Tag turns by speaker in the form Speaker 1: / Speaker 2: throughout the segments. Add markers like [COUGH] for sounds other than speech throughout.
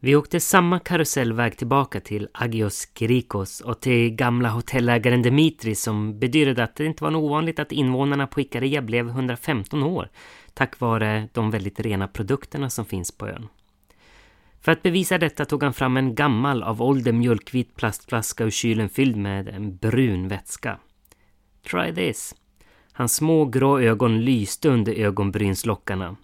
Speaker 1: Vi åkte samma karusellväg tillbaka till Agios Kirikos och till gamla hotellägaren Dimitri som bedyrade att det inte var något ovanligt att invånarna på Ikaria blev 115 år tack vare de väldigt rena produkterna som finns på ön. För att bevisa detta tog han fram en gammal av ålder mjölkvit plastflaska ur kylen fylld med en brun vätska. Try this. Hans små grå ögon lyste under ögonbrynslockarna.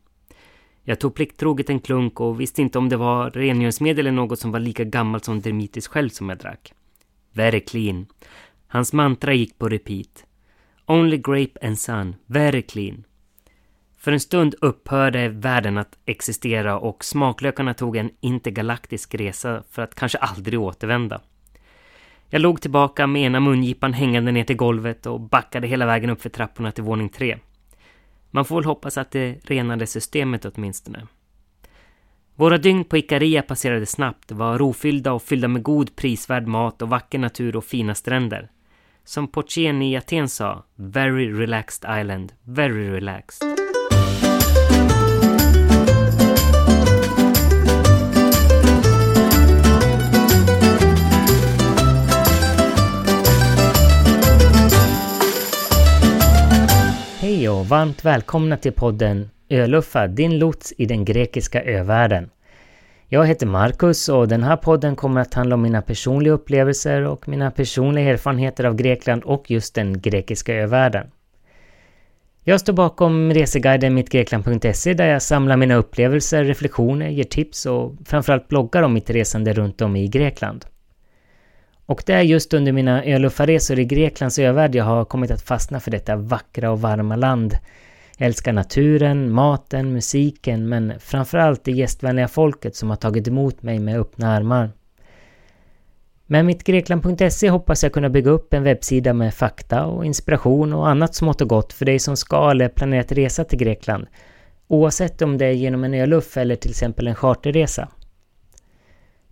Speaker 1: Jag tog plikttroget en klunk och visste inte om det var rengöringsmedel eller något som var lika gammalt som Dermitis själv som jag drack. Very clean. Hans mantra gick på repeat. Only grape and sun, very clean. För en stund upphörde världen att existera och smaklökarna tog en intergalaktisk resa för att kanske aldrig återvända. Jag låg tillbaka med ena mungipan hängande ner till golvet och backade hela vägen upp för trapporna till våning tre. Man får väl hoppas att det renade systemet åtminstone. Våra dygn på Ikaria passerade snabbt, var rofyllda och fyllda med god prisvärd mat och vacker natur och fina stränder. Som Portien i Aten sa, “Very relaxed island, very relaxed”. Hej och varmt välkomna till podden Öluffa, din lots i den grekiska övärlden. Jag heter Marcus och den här podden kommer att handla om mina personliga upplevelser och mina personliga erfarenheter av Grekland och just den grekiska övärlden. Jag står bakom reseguiden mittgrekland.se där jag samlar mina upplevelser, reflektioner, ger tips och framförallt bloggar om mitt resande runt om i Grekland. Och det är just under mina öluffarresor i Greklands övärld jag har kommit att fastna för detta vackra och varma land. Jag älskar naturen, maten, musiken men framförallt det gästvänliga folket som har tagit emot mig med öppna armar. Med mitt Grekland.se hoppas jag kunna bygga upp en webbsida med fakta och inspiration och annat smått och gott för dig som ska eller planerat resa till Grekland. Oavsett om det är genom en öluff eller till exempel en charterresa.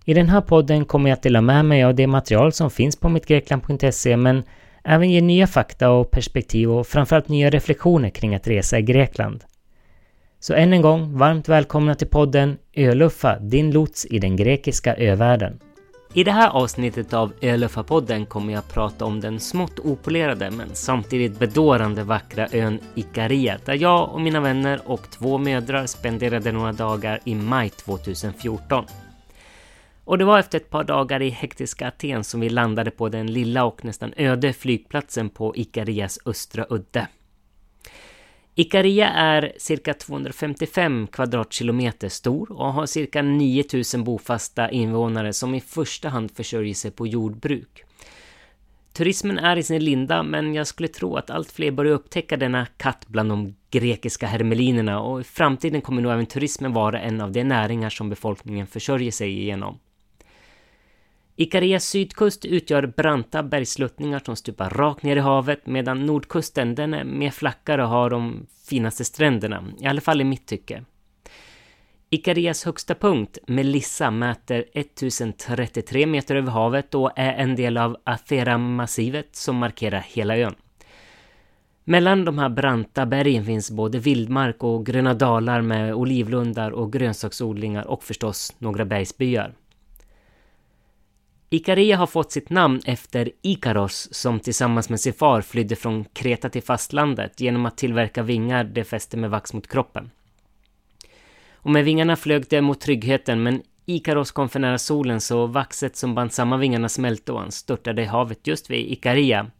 Speaker 1: I den här podden kommer jag att dela med mig av det material som finns på mittgrekland.se men även ge nya fakta och perspektiv och framförallt nya reflektioner kring att resa i Grekland. Så än en gång, varmt välkomna till podden Öluffa, din lots i den grekiska övärlden. I det här avsnittet av Öluffa-podden kommer jag att prata om den smått opolerade men samtidigt bedårande vackra ön Ikaria där jag och mina vänner och två mödrar spenderade några dagar i maj 2014. Och det var efter ett par dagar i hektiska Aten som vi landade på den lilla och nästan öde flygplatsen på Ikarias östra udde. Ikaria är cirka 255 kvadratkilometer stor och har cirka 9000 bofasta invånare som i första hand försörjer sig på jordbruk. Turismen är i sin linda, men jag skulle tro att allt fler börjar upptäcka denna katt bland de grekiska hermelinerna och i framtiden kommer nog även turismen vara en av de näringar som befolkningen försörjer sig igenom. Ikarias sydkust utgör branta bergsluttningar som stupar rakt ner i havet medan nordkusten den är mer flackare och har de finaste stränderna, i alla fall i mitt tycke. Ikarias högsta punkt, Melissa, mäter 1033 meter över havet och är en del av Athera-massivet som markerar hela ön. Mellan de här branta bergen finns både vildmark och gröna dalar med olivlundar och grönsaksodlingar och förstås några bergsbyar. Ikaria har fått sitt namn efter Ikaros som tillsammans med sin far flydde från Kreta till fastlandet genom att tillverka vingar de fäste med vax mot kroppen. Och med vingarna flög de mot tryggheten men Ikaros kom för nära solen så vaxet som band samman vingarna smälte och han störtade i havet just vid Ikaria.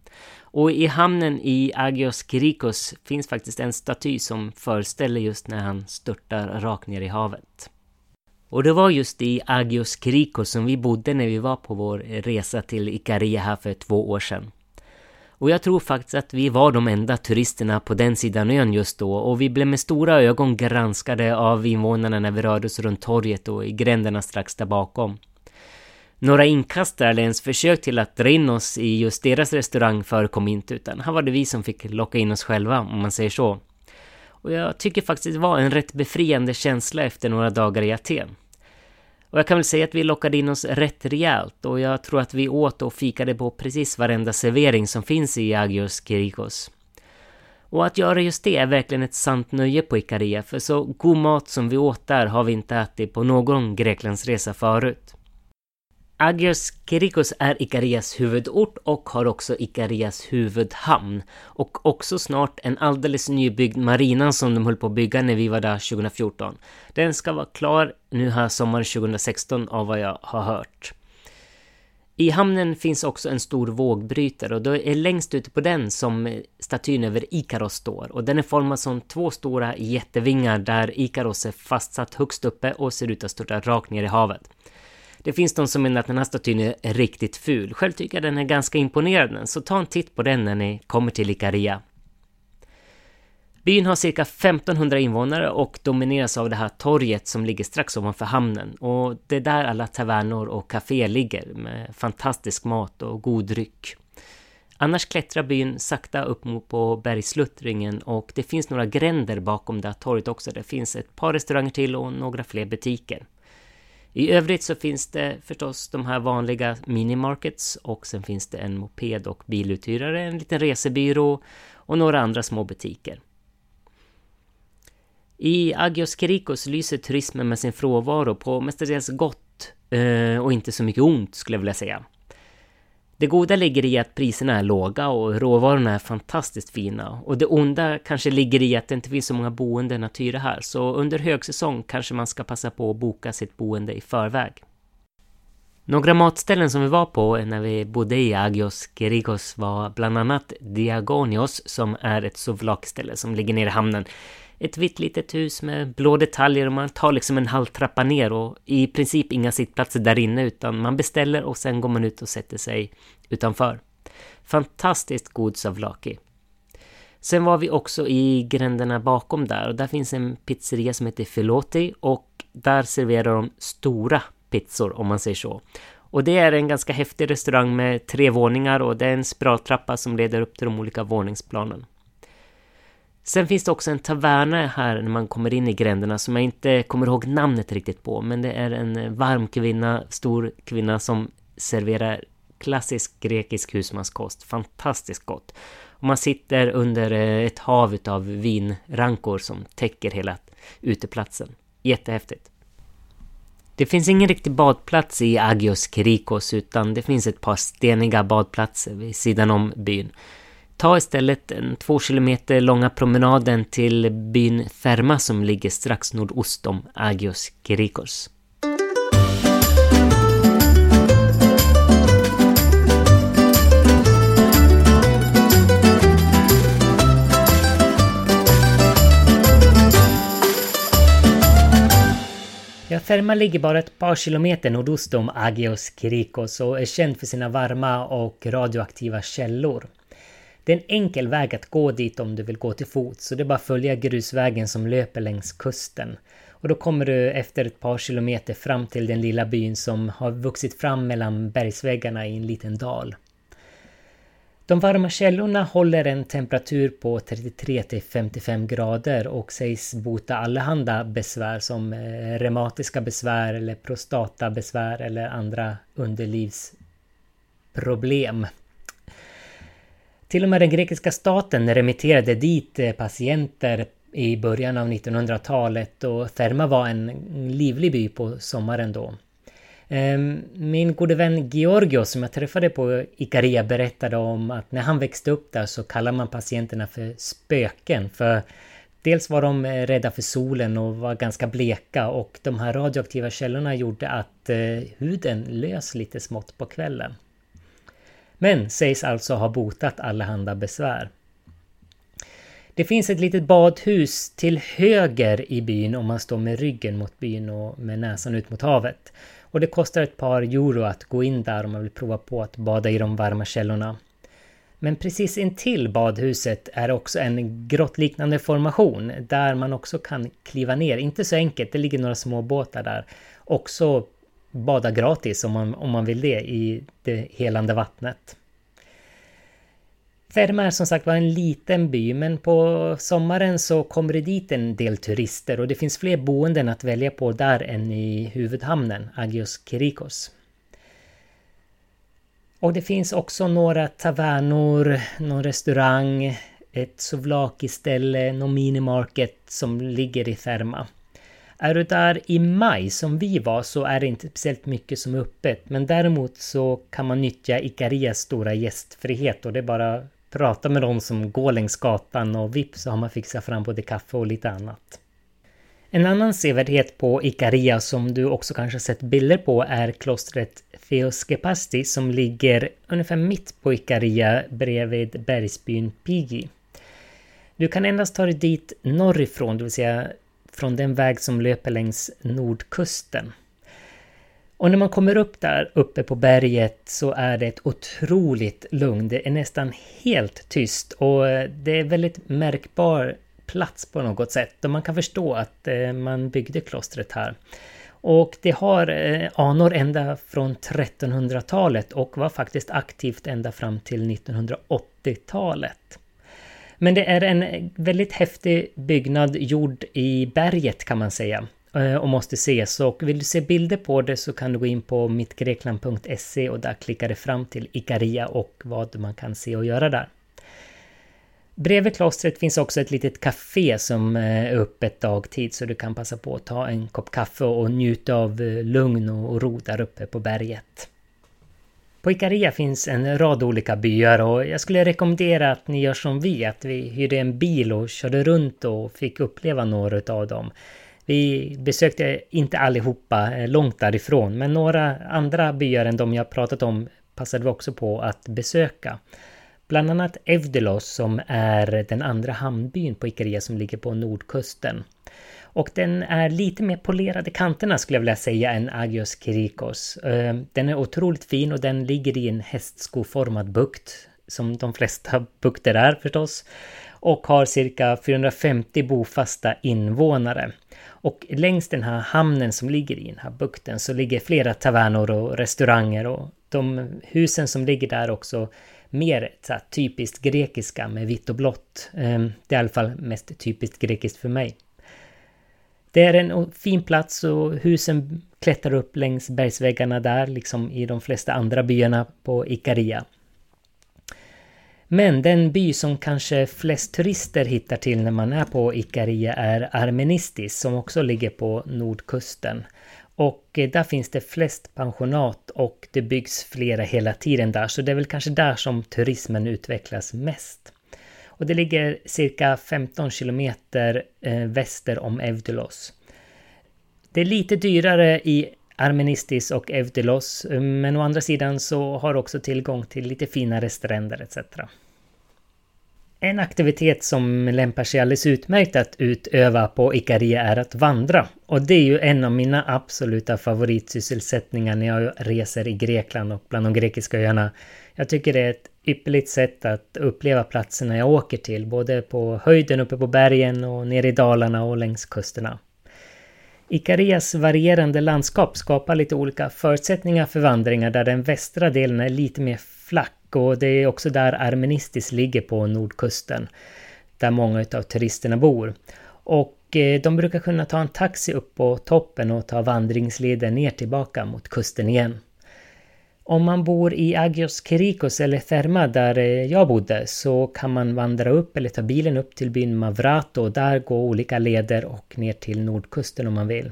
Speaker 1: Och i hamnen i Agios Kirikos finns faktiskt en staty som föreställer just när han störtar rakt ner i havet. Och det var just i Agios Krikos som vi bodde när vi var på vår resa till Ikaria här för två år sedan. Och jag tror faktiskt att vi var de enda turisterna på den sidan ön just då och vi blev med stora ögon granskade av invånarna när vi rörde oss runt torget och i gränderna strax där bakom. Några inkastare eller ens försök till att dra in oss i just deras restaurang förekom inte utan här var det vi som fick locka in oss själva om man säger så. Och jag tycker faktiskt det var en rätt befriande känsla efter några dagar i Aten. Och jag kan väl säga att vi lockade in oss rätt rejält och jag tror att vi åt och fikade på precis varenda servering som finns i Agios Kirikos. Och att göra just det är verkligen ett sant nöje på Ikaria, för så god mat som vi åt där har vi inte ätit på någon Greklandsresa förut. Agios Kirikos är Ikarias huvudort och har också Ikarias huvudhamn. Och också snart en alldeles nybyggd marina som de höll på att bygga när vi var där 2014. Den ska vara klar nu här sommaren 2016 av vad jag har hört. I hamnen finns också en stor vågbrytare och det är längst ute på den som statyn över Ikaros står. Och den är formad som två stora jättevingar där Ikaros är fastsatt högst uppe och ser ut att störta rakt ner i havet. Det finns de som menar att den här statyn är riktigt ful. Själv tycker jag den är ganska imponerande, så ta en titt på den när ni kommer till Ikaria. Byn har cirka 1500 invånare och domineras av det här torget som ligger strax ovanför hamnen. Och det är där alla tavernor och kaféer ligger med fantastisk mat och god dryck. Annars klättrar byn sakta upp mot på bergsluttringen och det finns några gränder bakom det här torget också. Det finns ett par restauranger till och några fler butiker. I övrigt så finns det förstås de här vanliga minimarkets och sen finns det en moped och biluthyrare, en liten resebyrå och några andra små butiker. I Agios Kirikos lyser turismen med sin frånvaro på mestadels gott eh, och inte så mycket ont skulle jag vilja säga. Det goda ligger i att priserna är låga och råvarorna är fantastiskt fina. Och det onda kanske ligger i att det inte finns så många boenden att hyra här, så under högsäsong kanske man ska passa på att boka sitt boende i förväg. Några matställen som vi var på när vi bodde i Agios Gerigos var bland annat Diagonios som är ett souvlakställe som ligger nere i hamnen ett vitt litet hus med blå detaljer och man tar liksom en halv trappa ner och i princip inga sittplatser där inne utan man beställer och sen går man ut och sätter sig utanför. Fantastiskt god savlaki. Sen var vi också i gränderna bakom där och där finns en pizzeria som heter Filoti och där serverar de stora pizzor om man säger så. Och det är en ganska häftig restaurang med tre våningar och det är en spiraltrappa som leder upp till de olika våningsplanen. Sen finns det också en taverna här när man kommer in i gränderna som jag inte kommer ihåg namnet riktigt på. Men det är en eh, varm kvinna, stor kvinna som serverar klassisk grekisk husmanskost. Fantastiskt gott. Och man sitter under eh, ett hav av vinrankor som täcker hela uteplatsen. Jättehäftigt. Det finns ingen riktig badplats i Agios Kirikos utan det finns ett par steniga badplatser vid sidan om byn. Ta istället den två kilometer långa promenaden till byn Therma som ligger strax nordost om Agios Kirikos. Ja, Therma ligger bara ett par kilometer nordost om Agios Kirikos och är känd för sina varma och radioaktiva källor. Det är en enkel väg att gå dit om du vill gå till fots, så det är bara att följa grusvägen som löper längs kusten. Och då kommer du efter ett par kilometer fram till den lilla byn som har vuxit fram mellan bergsväggarna i en liten dal. De varma källorna håller en temperatur på 33 till 55 grader och sägs bota allehanda besvär som eh, reumatiska besvär eller prostatabesvär eller andra underlivsproblem. Till och med den grekiska staten remitterade dit eh, patienter i början av 1900-talet och Therma var en livlig by på sommaren då. Ehm, min gode vän Georgios som jag träffade på Ikaria berättade om att när han växte upp där så kallade man patienterna för spöken för Dels var de eh, rädda för solen och var ganska bleka och de här radioaktiva källorna gjorde att eh, huden lös lite smått på kvällen men sägs alltså ha botat allehanda besvär. Det finns ett litet badhus till höger i byn om man står med ryggen mot byn och med näsan ut mot havet. Och det kostar ett par euro att gå in där om man vill prova på att bada i de varma källorna. Men precis intill badhuset är också en grottliknande formation där man också kan kliva ner. Inte så enkelt, det ligger några små båtar där. Också bada gratis om man, om man vill det i det helande vattnet. Ferma är som sagt var en liten by men på sommaren så kommer det dit en del turister och det finns fler boenden att välja på där än i huvudhamnen, Agios Kirikos. Och det finns också några tavernor, någon restaurang, ett souvlaki-ställe, någon minimarket som ligger i Therma. Är du där i maj som vi var så är det inte speciellt mycket som är öppet. Men däremot så kan man nyttja Ikarias stora gästfrihet och det är bara prata med de som går längs gatan och vips så har man fixat fram både kaffe och lite annat. En annan sevärdhet på Ikaria som du också kanske sett bilder på är klostret Theoskepasti som ligger ungefär mitt på Ikaria bredvid bergsbyn Pigi. Du kan endast ta dig dit norrifrån, det vill säga från den väg som löper längs nordkusten. Och när man kommer upp där uppe på berget så är det ett otroligt lugn. Det är nästan helt tyst och eh, det är väldigt märkbar plats på något sätt. Och man kan förstå att eh, man byggde klostret här. Och det har eh, anor ända från 1300-talet och var faktiskt aktivt ända fram till 1980-talet. Men det är en väldigt häftig byggnad gjord i berget kan man säga eh, och måste ses. Och vill du se bilder på det så kan du gå in på mittgrekland.se och där klickar du fram till Ikaria och vad man kan se och göra där. Bredvid klostret finns också ett litet café som eh, är öppet dagtid så du kan passa på att ta en kopp kaffe och njuta av eh, lugn och ro där uppe på berget. På Ikaria finns en rad olika byar och jag skulle rekommendera att ni gör som vi, att vi hyrde en bil och körde runt och fick uppleva några av dem. Vi besökte inte allihopa eh, långt därifrån, men några andra byar än de jag pratat om passade vi också på att besöka. Bland annat Evdelos som är den andra hamnbyn på Ikaria som ligger på nordkusten. Och den är lite mer polerad i kanterna skulle jag vilja säga än Agios Kirikos. Ehm, den är otroligt fin och den ligger i en hästskoformad bukt, som de flesta [LAUGHS] bukter är förstås, och har cirka 450 bofasta invånare. Och längs den här hamnen som ligger i den här bukten så ligger flera tavernor och restauranger och de husen som ligger där också mer så typiskt grekiska med vitt och blått. Ehm, det är i alla fall mest typiskt grekiskt för mig. Det är en fin plats och husen klättrar upp längs bergsväggarna där, liksom i de flesta andra byarna på Ikaria. Men den by som kanske flest turister hittar till när man är på Ikaria är Armenistis som också ligger på nordkusten. Och eh, där finns det flest pensionat och det byggs flera hela tiden där, så det är väl kanske där som turismen utvecklas mest. Och det ligger cirka 15 kilometer eh, väster om Evdolos. Det är lite dyrare i Armenistis och Evdolos, eh, men å andra sidan så har också tillgång till lite finare stränder etc. En aktivitet som lämpar sig alldeles utmärkt att utöva på Ikaria är att vandra. Och det är ju en av mina absoluta favoritsysselsättningar när jag reser i Grekland och bland de grekiska öarna. Jag tycker det är ett ypperligt sätt att uppleva platserna jag åker till, både på höjden uppe på bergen och nere i dalarna och längs kusterna. Ikarias varierande landskap skapar lite olika förutsättningar för vandringar där den västra delen är lite mer flack och det är också där Armenistis ligger på nordkusten. Där många av turisterna bor. Och eh, de brukar kunna ta en taxi upp på toppen och ta vandringsleden ner tillbaka mot kusten igen. Om man bor i Agios Kirikos eller Therma där eh, jag bodde så kan man vandra upp eller ta bilen upp till byn Mavrato och där gå olika leder och ner till nordkusten om man vill.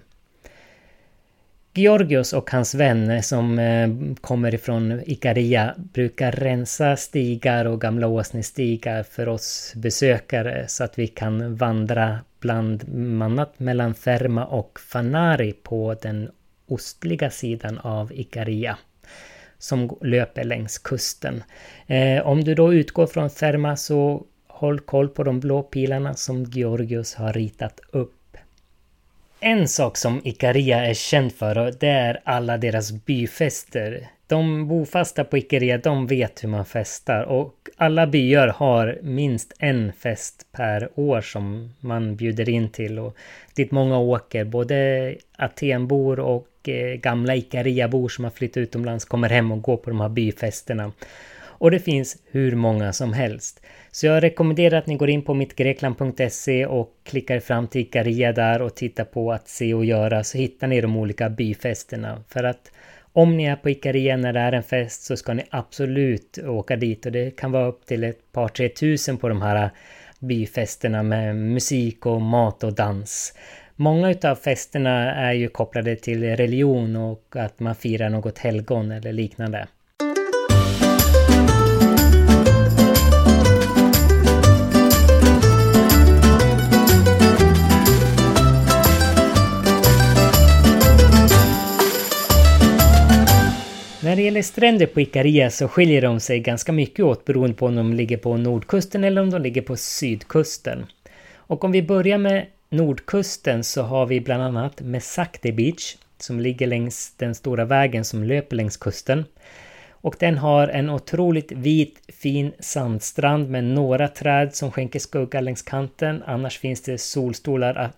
Speaker 1: Georgios och hans vän eh, som eh, kommer ifrån Ikaria brukar rensa stigar och gamla åsnestigar för oss besökare så att vi kan vandra bland annat mellan Ferma och Fanari på den ostliga sidan av Ikaria som löper längs kusten. Eh, om du då utgår från Therma så håll koll på de blå pilarna som Georgios har ritat upp. En sak som Ikaria är känd för det är alla deras byfester. De bofasta på Ikaria, de vet hur man festar och alla byar har minst en fest per år som man bjuder in till och dit många åker. Både Atenbor och Eh, gamla Ikaria-bor som har flyttat utomlands kommer hem och går på de här byfesterna. Och det finns hur många som helst. Så jag rekommenderar att ni går in på mittgrekland.se och klickar fram till Ikaria där och tittar på att se och göra så hittar ni de olika byfesterna. För att Om ni är på Ikaria när det är en fest så ska ni absolut åka dit och det kan vara upp till ett par tre tusen på de här byfesterna med musik och mat och dans. Många utav festerna är ju kopplade till religion och att man firar något helgon eller liknande. När det gäller stränder på Ikaria så skiljer de sig ganska mycket åt beroende på om de ligger på nordkusten eller om de ligger på sydkusten. Och om vi börjar med nordkusten så har vi bland annat Mesakte Beach som ligger längs den stora vägen som löper längs kusten. Och den har en otroligt vit fin sandstrand med några träd som skänker skugga längs kanten. Annars finns det solstolar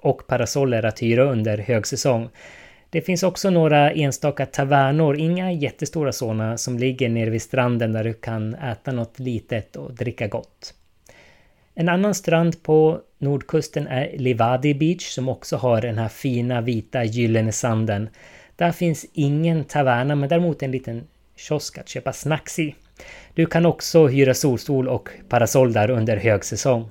Speaker 1: och parasoller att hyra under högsäsong. Det finns också några enstaka tavernor, inga jättestora sådana, som ligger nere vid stranden där du kan äta något litet och dricka gott. En annan strand på nordkusten är Livadi Beach som också har den här fina vita gyllene sanden. Där finns ingen taverna men däremot en liten kiosk att köpa snacks i. Du kan också hyra solstol och parasoll där under högsäsong.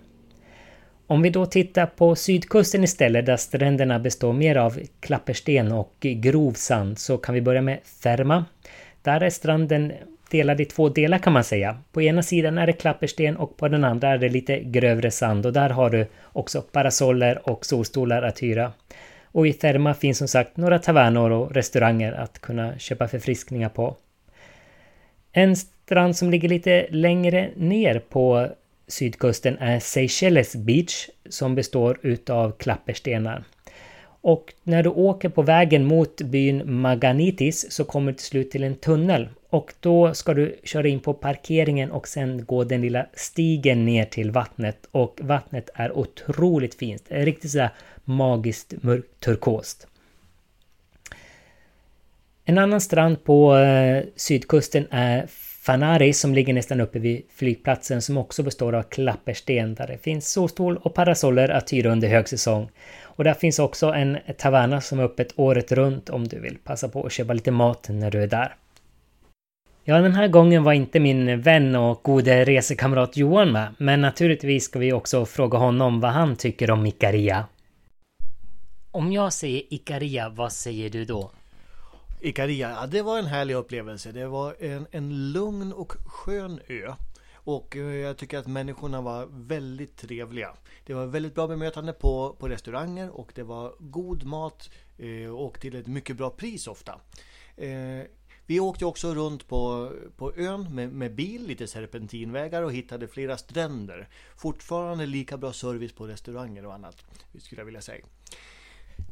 Speaker 1: Om vi då tittar på sydkusten istället där stränderna består mer av klappersten och grov sand så kan vi börja med Therma. Där är stranden delad i två delar kan man säga. På ena sidan är det klappersten och på den andra är det lite grövre sand och där har du också parasoller och solstolar att hyra. Och i Therma finns som sagt några tavernor och restauranger att kunna köpa förfriskningar på. En strand som ligger lite längre ner på sydkusten är Seychelles Beach som består utav klapperstenar. Och när du åker på vägen mot byn Maganitis så kommer du till slut till en tunnel. Och då ska du köra in på parkeringen och sen gå den lilla stigen ner till vattnet. Och vattnet är otroligt fint. Det är riktigt sådär magiskt mörkt turkost. En annan strand på eh, sydkusten är Fanari som ligger nästan uppe vid flygplatsen som också består av klappersten där det finns solstol och parasoller att hyra under högsäsong. Och där finns också en taverna som är öppet året runt om du vill passa på att köpa lite mat när du är där. Ja, den här gången var inte min vän och gode resekamrat Johan med, men naturligtvis ska vi också fråga honom vad han tycker om Ikaria. Om jag säger Ikaria, vad säger du då?
Speaker 2: Ikaria, ja, det var en härlig upplevelse. Det var en, en lugn och skön ö. Och eh, jag tycker att människorna var väldigt trevliga. Det var väldigt bra bemötande på, på restauranger och det var god mat eh, och till ett mycket bra pris ofta. Eh, vi åkte också runt på, på ön med, med bil, lite serpentinvägar och hittade flera stränder. Fortfarande lika bra service på restauranger och annat, skulle jag vilja säga.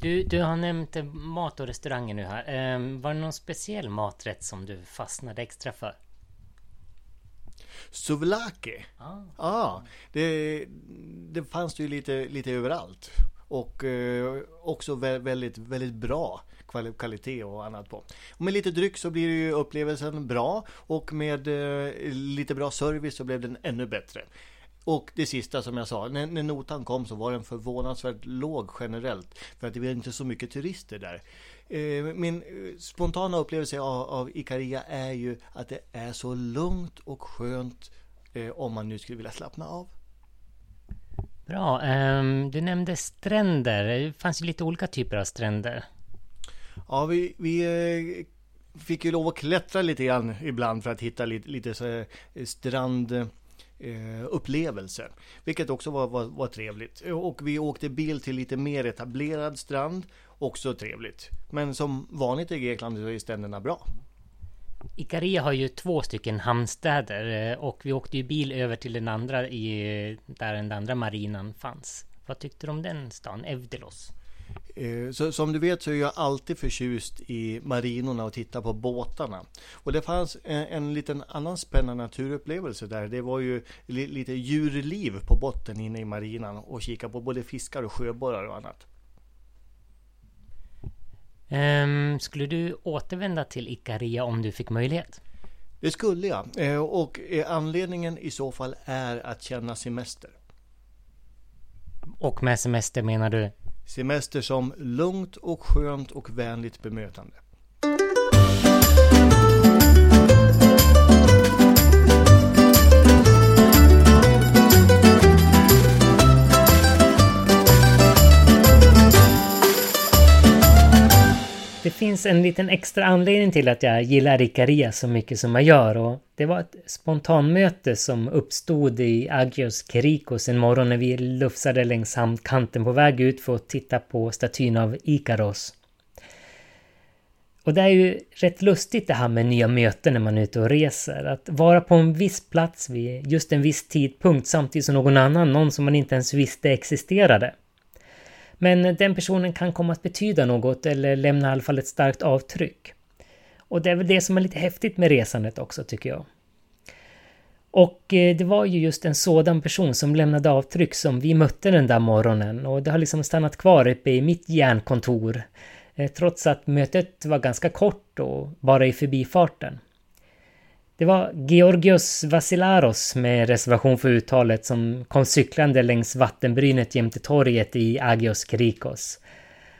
Speaker 1: Du, du har nämnt mat och restauranger nu här. Ehm, var det någon speciell maträtt som du fastnade extra för?
Speaker 2: Souvlaki. Ah. ah det, det fanns ju lite, lite överallt. Och eh, också väldigt, väldigt bra kvalitet och annat på. Och med lite dryck så blir ju upplevelsen bra och med eh, lite bra service så blev den ännu bättre. Och det sista som jag sa, när, när, notan kom så var den förvånansvärt låg generellt. För att det var inte så mycket turister där. Eh, min eh, spontana upplevelse av, av Ikaria är ju att det är så lugnt och skönt eh, om man nu skulle vilja slappna av.
Speaker 1: Bra. Um, du nämnde stränder. Det fanns ju lite olika typer av stränder.
Speaker 2: Ja, vi, vi fick ju lov att klättra lite grann ibland för att hitta lite, lite så strand Eh, upplevelse. Vilket också var, var, var trevligt. Och vi åkte bil till lite mer etablerad strand. Också trevligt. Men som vanligt i Grekland så är stränderna bra.
Speaker 1: Ikaria har ju två stycken hamnstäder eh, och vi åkte ju bil över till den andra i, där den andra marinan fanns. Vad tyckte du om den stan, Evdelos?
Speaker 2: Eh, så, som du vet så är jag alltid förtjust i marinorna och tittar på båtarna. Och det fanns en, en liten annan spännande naturupplevelse där. Det var ju li, lite djurliv på botten inne i marinan och kika på både fiskar och sjöborrar och annat.
Speaker 1: Um, skulle du återvända till Ikaria om du fick möjlighet?
Speaker 2: Det skulle jag. Eh, och eh, anledningen i så fall är att känna semester.
Speaker 1: Och med semester menar du?
Speaker 2: Semester som lugnt och skönt och vänligt bemötande.
Speaker 1: Det finns en liten extra anledning till att jag gillar Ikaria så mycket som jag gör och det var ett spontanmöte som uppstod i Agios Kerikos en morgon när vi lufsade längs hamnkanten på väg ut för att titta på statyn av Ikaros. Och det är ju rätt lustigt det här med nya möten när man är ute och reser. Att vara på en viss plats vid just en viss tidpunkt samtidigt som någon annan, någon som man inte ens visste existerade. Men den personen kan komma att betyda något eller lämna i alla fall ett starkt avtryck. Och det är väl det som är lite häftigt med resandet också tycker jag. Och eh, det var ju just en sådan person som lämnade avtryck som vi mötte den där morgonen och det har liksom stannat kvar uppe i mitt hjärnkontor eh, trots att mötet var ganska kort och bara i förbifarten. Det var Georgios Vassilaros med reservation för uttalet som kom cyklande längs vattenbrynet jämte torget i Agios Krikos.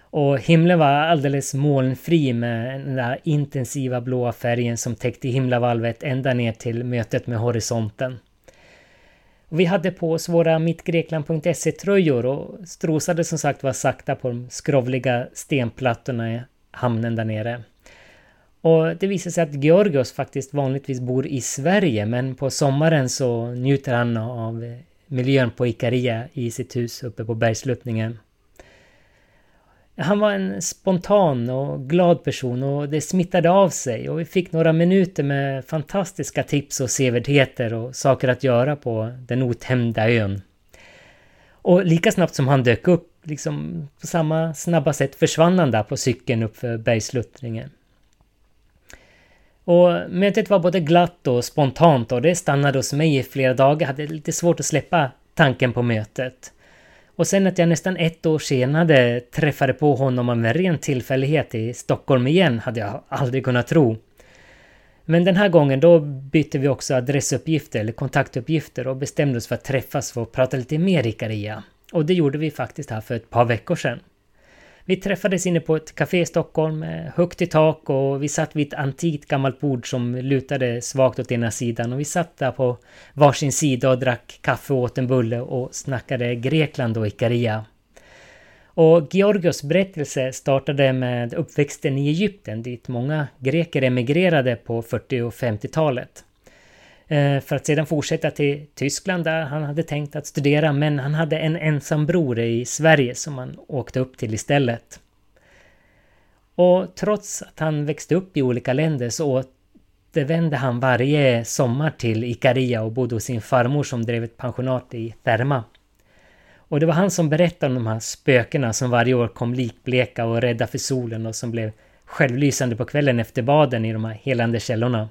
Speaker 1: Och himlen var alldeles molnfri med den där intensiva blåa färgen som täckte himlavalvet ända ner till mötet med horisonten. Vi hade på oss våra mittgrekland.se-tröjor och strosade som sagt var sakta på de skrovliga stenplattorna i hamnen där nere. Och det visar sig att Georgios faktiskt vanligtvis bor i Sverige men på sommaren så njuter han av miljön på Ikaria i sitt hus uppe på bergsluttningen. Han var en spontan och glad person och det smittade av sig och vi fick några minuter med fantastiska tips och sevärdheter och saker att göra på den otämjda ön. Och lika snabbt som han dök upp, liksom på samma snabba sätt försvann han där på cykeln uppför bergsluttningen. Och mötet var både glatt och spontant och det stannade hos mig i flera dagar. Jag hade lite svårt att släppa tanken på mötet. Och sen att jag nästan ett år senare träffade på honom av en ren tillfällighet i Stockholm igen hade jag aldrig kunnat tro. Men den här gången då bytte vi också adressuppgifter eller kontaktuppgifter och bestämde oss för att träffas för att prata lite mer Ikaria. Och det gjorde vi faktiskt här för ett par veckor sedan. Vi träffades inne på ett café i Stockholm, eh, högt i tak och vi satt vid ett antikt gammalt bord som lutade svagt åt ena sidan och vi satt där på varsin sida och drack kaffe och åt en bulle och snackade Grekland och Ikaria. Och Georgios berättelse startade med uppväxten i Egypten dit många greker emigrerade på 40 och 50-talet. Eh, för att sedan fortsätta till Tyskland där han hade tänkt att studera men han hade en ensam bror i Sverige som han åkte upp till istället. Och trots att han växte upp i olika länder så återvände han varje sommar till Ikaria och bodde hos sin farmor som drev ett pensionat i Therma. Och det var han som berättade om de här spökena som varje år kom likbleka och rädda för solen och som blev självlysande på kvällen efter baden i de här helande källorna.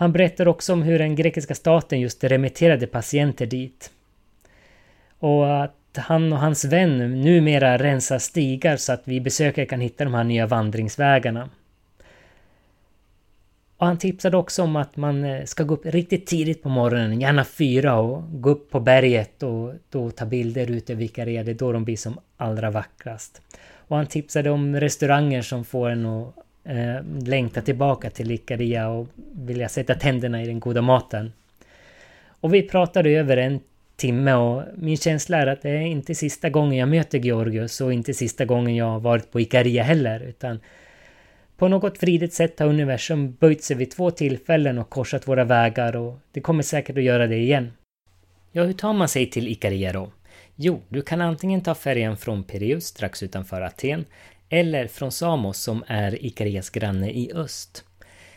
Speaker 1: Han berättar också om hur den grekiska staten just remitterade patienter dit. Och att han och hans vän numera rensar stigar så att vi besökare kan hitta de här nya vandringsvägarna. Och han tipsade också om att man eh, ska gå upp riktigt tidigt på morgonen, gärna fyra, och gå upp på berget och då ta bilder ute över Ikaria. Det är då de blir som allra vackrast. Och han tipsade om restauranger som får en att eh, längta tillbaka till Ikaria och vilja sätta tänderna i den goda maten. Och vi pratade över en timme och min känsla är att det är inte sista gången jag möter Georgios och inte sista gången jag har varit på Ikaria heller utan på något fridigt sätt har universum böjt sig vid två tillfällen och korsat våra vägar och det kommer säkert att göra det igen. Ja, hur tar man sig till Ikaria då? Jo, du kan antingen ta färjan från Pireus strax utanför Aten eller från Samos som är Ikarias granne i öst.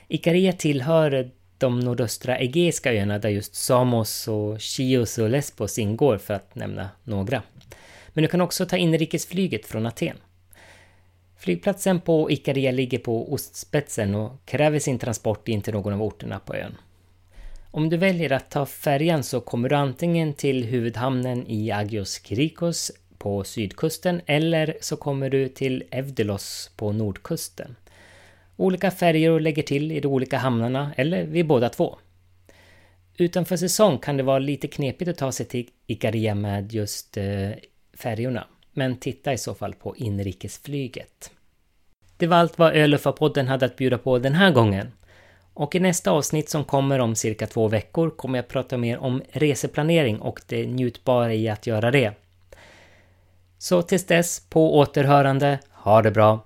Speaker 1: Ikaria tillhör de nordöstra Egeiska öarna där just Samos och Chios och Lesbos ingår för att nämna några. Men du kan också ta inrikesflyget från Aten. Flygplatsen på Ikaria ligger på ostspetsen och kräver sin transport in till någon av orterna på ön. Om du väljer att ta färjan så kommer du antingen till huvudhamnen i Agios Krikos på sydkusten eller så kommer du till Evdelos på nordkusten. Olika färjor lägger till i de olika hamnarna eller vid båda två. Utanför säsong kan det vara lite knepigt att ta sig till Ikaria med just eh, färjorna. Men titta i så fall på inrikesflyget. Det var allt vad Öluffa-podden hade att bjuda på den här gången. Och i nästa avsnitt som kommer om cirka två veckor kommer jag prata mer om reseplanering och det njutbara i att göra det. Så tills dess, på återhörande, ha det bra!